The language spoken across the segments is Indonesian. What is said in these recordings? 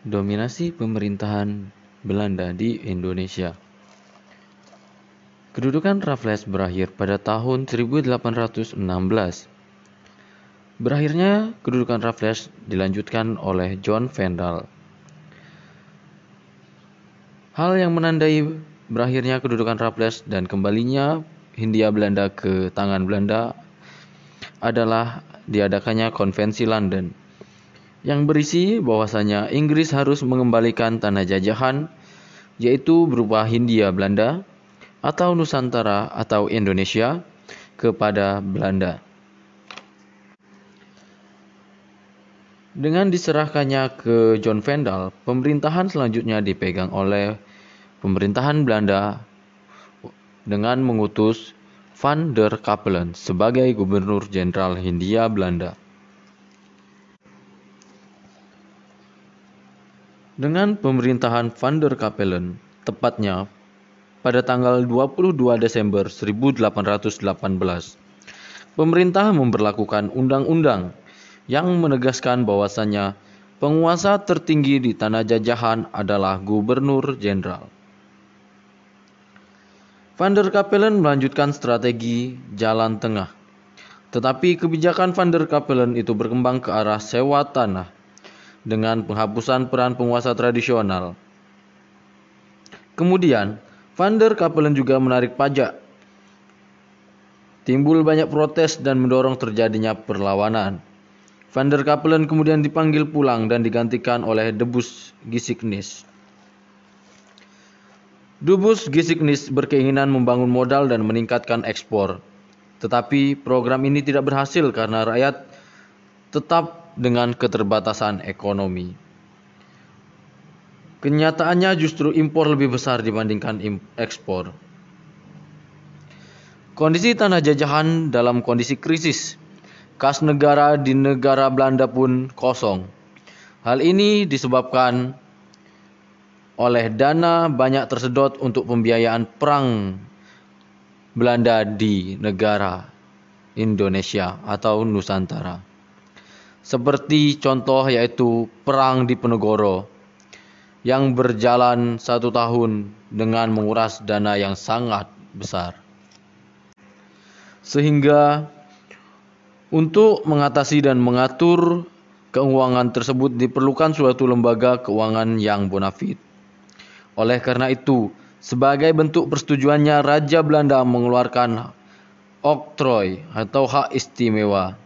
Dominasi pemerintahan Belanda di Indonesia Kedudukan Raffles berakhir pada tahun 1816. Berakhirnya kedudukan Raffles dilanjutkan oleh John Vandal. Hal yang menandai berakhirnya kedudukan Raffles dan kembalinya Hindia Belanda ke tangan Belanda adalah diadakannya Konvensi London yang berisi bahwasanya Inggris harus mengembalikan tanah jajahan yaitu berupa Hindia Belanda atau Nusantara atau Indonesia kepada Belanda. Dengan diserahkannya ke John Vandal, pemerintahan selanjutnya dipegang oleh pemerintahan Belanda dengan mengutus Van der Kapellen sebagai Gubernur Jenderal Hindia Belanda. Dengan pemerintahan Van der Kapellen, tepatnya pada tanggal 22 Desember 1818, pemerintah memperlakukan undang-undang yang menegaskan bahwasannya penguasa tertinggi di tanah jajahan adalah gubernur jenderal. Van der Kapellen melanjutkan strategi jalan tengah. Tetapi kebijakan Van der Kapellen itu berkembang ke arah sewa tanah dengan penghapusan peran penguasa tradisional. Kemudian, Van der Kapellen juga menarik pajak. Timbul banyak protes dan mendorong terjadinya perlawanan. Van der Kapellen kemudian dipanggil pulang dan digantikan oleh Debus Gisignis. Dubus Gisignis berkeinginan membangun modal dan meningkatkan ekspor. Tetapi program ini tidak berhasil karena rakyat tetap dengan keterbatasan ekonomi. Kenyataannya justru impor lebih besar dibandingkan ekspor. Kondisi tanah jajahan dalam kondisi krisis. Kas negara di negara Belanda pun kosong. Hal ini disebabkan oleh dana banyak tersedot untuk pembiayaan perang Belanda di negara Indonesia atau Nusantara. Seperti contoh yaitu Perang di Penegoro yang berjalan satu tahun dengan menguras dana yang sangat besar. Sehingga untuk mengatasi dan mengatur keuangan tersebut diperlukan suatu lembaga keuangan yang bonafit. Oleh karena itu, sebagai bentuk persetujuannya Raja Belanda mengeluarkan oktroy atau hak istimewa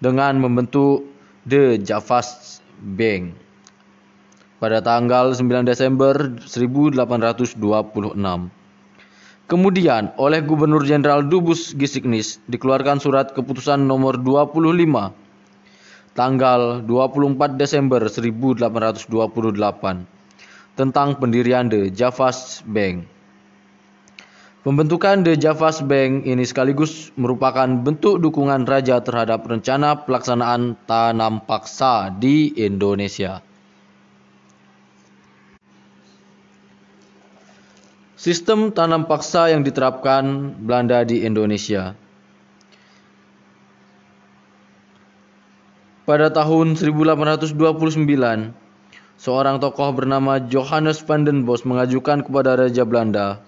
dengan membentuk The Javas Bank pada tanggal 9 Desember 1826. Kemudian oleh Gubernur Jenderal Dubus Gisignis dikeluarkan surat keputusan nomor 25 tanggal 24 Desember 1828 tentang pendirian The Javas Bank. Pembentukan The Javas Bank ini sekaligus merupakan bentuk dukungan raja terhadap rencana pelaksanaan tanam paksa di Indonesia. Sistem tanam paksa yang diterapkan Belanda di Indonesia. Pada tahun 1829, seorang tokoh bernama Johannes van den Bos mengajukan kepada Raja Belanda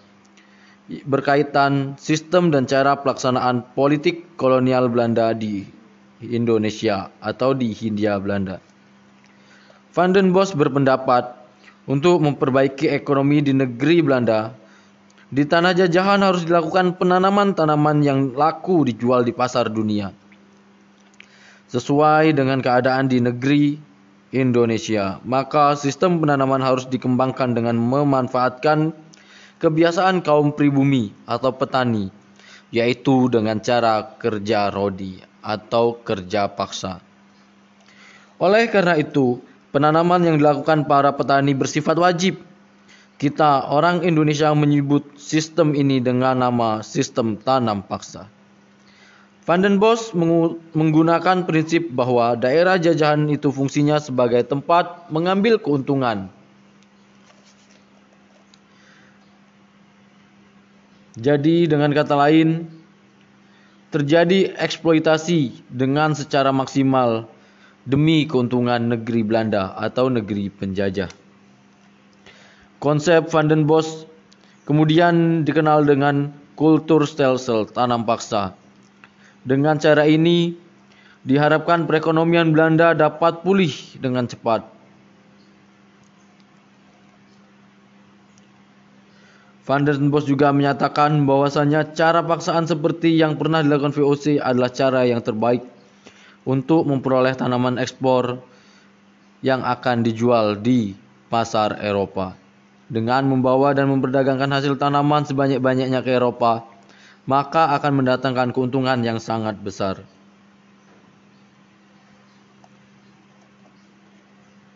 berkaitan sistem dan cara pelaksanaan politik kolonial Belanda di Indonesia atau di Hindia Belanda. Van den Bos berpendapat untuk memperbaiki ekonomi di negeri Belanda, di tanah jajahan harus dilakukan penanaman tanaman yang laku dijual di pasar dunia. Sesuai dengan keadaan di negeri Indonesia, maka sistem penanaman harus dikembangkan dengan memanfaatkan kebiasaan kaum pribumi atau petani, yaitu dengan cara kerja rodi atau kerja paksa. Oleh karena itu, penanaman yang dilakukan para petani bersifat wajib. Kita orang Indonesia menyebut sistem ini dengan nama sistem tanam paksa. Van den Bos menggunakan prinsip bahwa daerah jajahan itu fungsinya sebagai tempat mengambil keuntungan Jadi dengan kata lain terjadi eksploitasi dengan secara maksimal demi keuntungan negeri Belanda atau negeri penjajah. Konsep Van den Bosch kemudian dikenal dengan kultur stelsel tanam paksa. Dengan cara ini, diharapkan perekonomian Belanda dapat pulih dengan cepat. Van den Bosch juga menyatakan bahwasanya cara paksaan seperti yang pernah dilakukan VOC adalah cara yang terbaik untuk memperoleh tanaman ekspor yang akan dijual di pasar Eropa dengan membawa dan memperdagangkan hasil tanaman sebanyak-banyaknya ke Eropa, maka akan mendatangkan keuntungan yang sangat besar.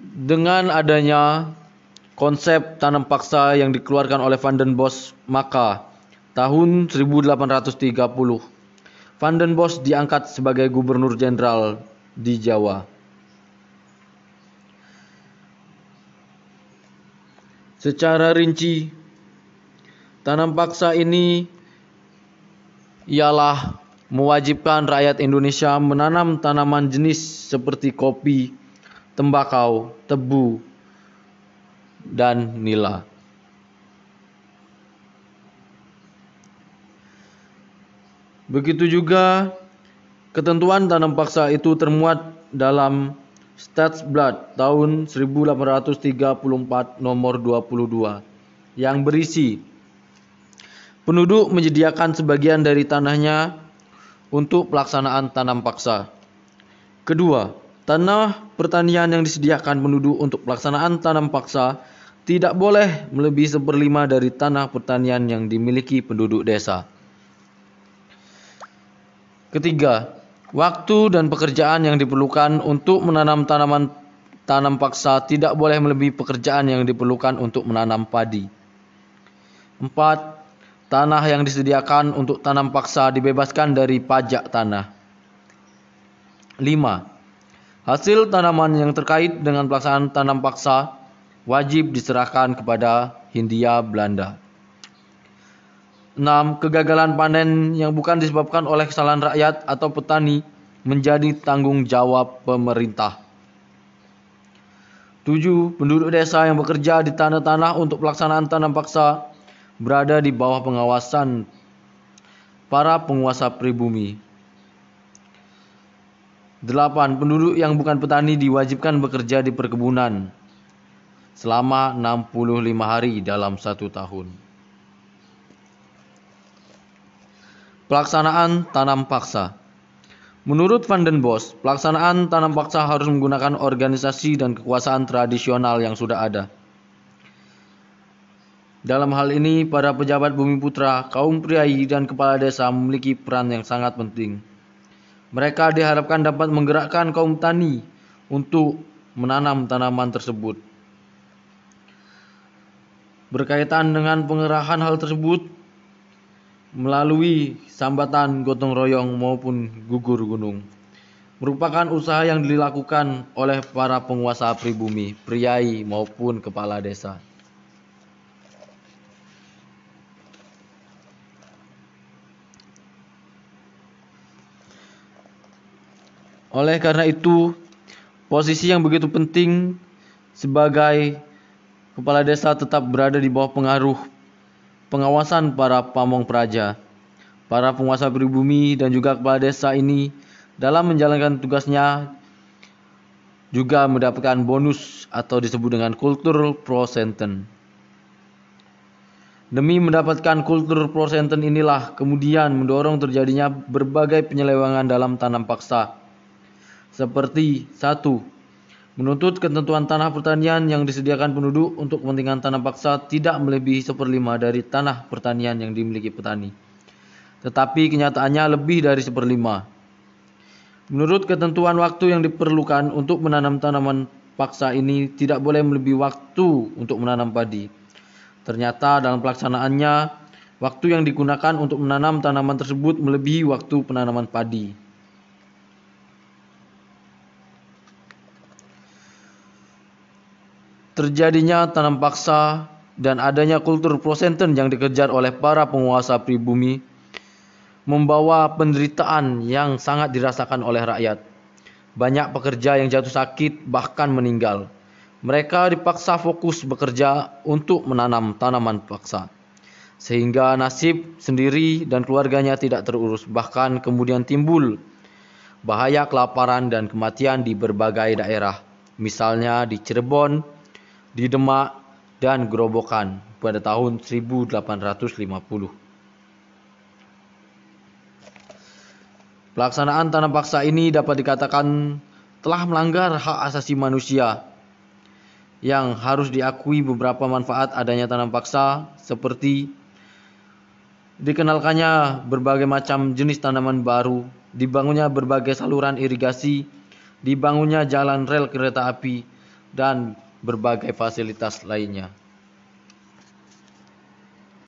Dengan adanya konsep tanam paksa yang dikeluarkan oleh Van den Bosch, maka tahun 1830 Van den Bosch diangkat sebagai gubernur jenderal di Jawa. Secara rinci, tanam paksa ini ialah mewajibkan rakyat Indonesia menanam tanaman jenis seperti kopi, tembakau, tebu, dan nila. Begitu juga ketentuan tanam paksa itu termuat dalam Statsblad tahun 1834 nomor 22 yang berisi penduduk menyediakan sebagian dari tanahnya untuk pelaksanaan tanam paksa. Kedua, tanah pertanian yang disediakan penduduk untuk pelaksanaan tanam paksa tidak boleh melebihi seperlima dari tanah pertanian yang dimiliki penduduk desa. Ketiga, Waktu dan pekerjaan yang diperlukan untuk menanam tanaman tanam paksa tidak boleh melebihi pekerjaan yang diperlukan untuk menanam padi. 4. Tanah yang disediakan untuk tanam paksa dibebaskan dari pajak tanah. 5. Hasil tanaman yang terkait dengan pelaksanaan tanam paksa wajib diserahkan kepada Hindia Belanda. 6. Kegagalan panen yang bukan disebabkan oleh kesalahan rakyat atau petani menjadi tanggung jawab pemerintah. 7. Penduduk desa yang bekerja di tanah-tanah untuk pelaksanaan tanam paksa berada di bawah pengawasan para penguasa pribumi. 8. Penduduk yang bukan petani diwajibkan bekerja di perkebunan selama 65 hari dalam satu tahun. Pelaksanaan tanam paksa. Menurut Van den Bosch, pelaksanaan tanam paksa harus menggunakan organisasi dan kekuasaan tradisional yang sudah ada. Dalam hal ini, para pejabat bumi putra, kaum priai, dan kepala desa memiliki peran yang sangat penting. Mereka diharapkan dapat menggerakkan kaum tani untuk menanam tanaman tersebut. Berkaitan dengan pengerahan hal tersebut, melalui sambatan gotong royong maupun gugur gunung merupakan usaha yang dilakukan oleh para penguasa pribumi, priai maupun kepala desa. Oleh karena itu, posisi yang begitu penting sebagai kepala desa tetap berada di bawah pengaruh pengawasan para pamong praja, para penguasa pribumi dan juga kepala desa ini dalam menjalankan tugasnya juga mendapatkan bonus atau disebut dengan kultur prosenten. Demi mendapatkan kultur prosenten inilah kemudian mendorong terjadinya berbagai penyelewengan dalam tanam paksa. Seperti satu, menuntut ketentuan tanah pertanian yang disediakan penduduk untuk kepentingan tanam paksa tidak melebihi seperlima dari tanah pertanian yang dimiliki petani. Tetapi kenyataannya lebih dari seperlima. Menurut ketentuan waktu yang diperlukan untuk menanam tanaman paksa ini tidak boleh melebihi waktu untuk menanam padi. Ternyata dalam pelaksanaannya, waktu yang digunakan untuk menanam tanaman tersebut melebihi waktu penanaman padi. Terjadinya tanam paksa dan adanya kultur prosenten yang dikejar oleh para penguasa pribumi membawa penderitaan yang sangat dirasakan oleh rakyat. Banyak pekerja yang jatuh sakit bahkan meninggal. Mereka dipaksa fokus bekerja untuk menanam tanaman paksa. Sehingga nasib sendiri dan keluarganya tidak terurus. Bahkan kemudian timbul bahaya kelaparan dan kematian di berbagai daerah. Misalnya di Cirebon, di Demak, dan Gerobokan pada tahun 1850. Pelaksanaan tanam paksa ini dapat dikatakan telah melanggar hak asasi manusia yang harus diakui beberapa manfaat adanya tanam paksa seperti dikenalkannya berbagai macam jenis tanaman baru, dibangunnya berbagai saluran irigasi, dibangunnya jalan rel kereta api, dan berbagai fasilitas lainnya.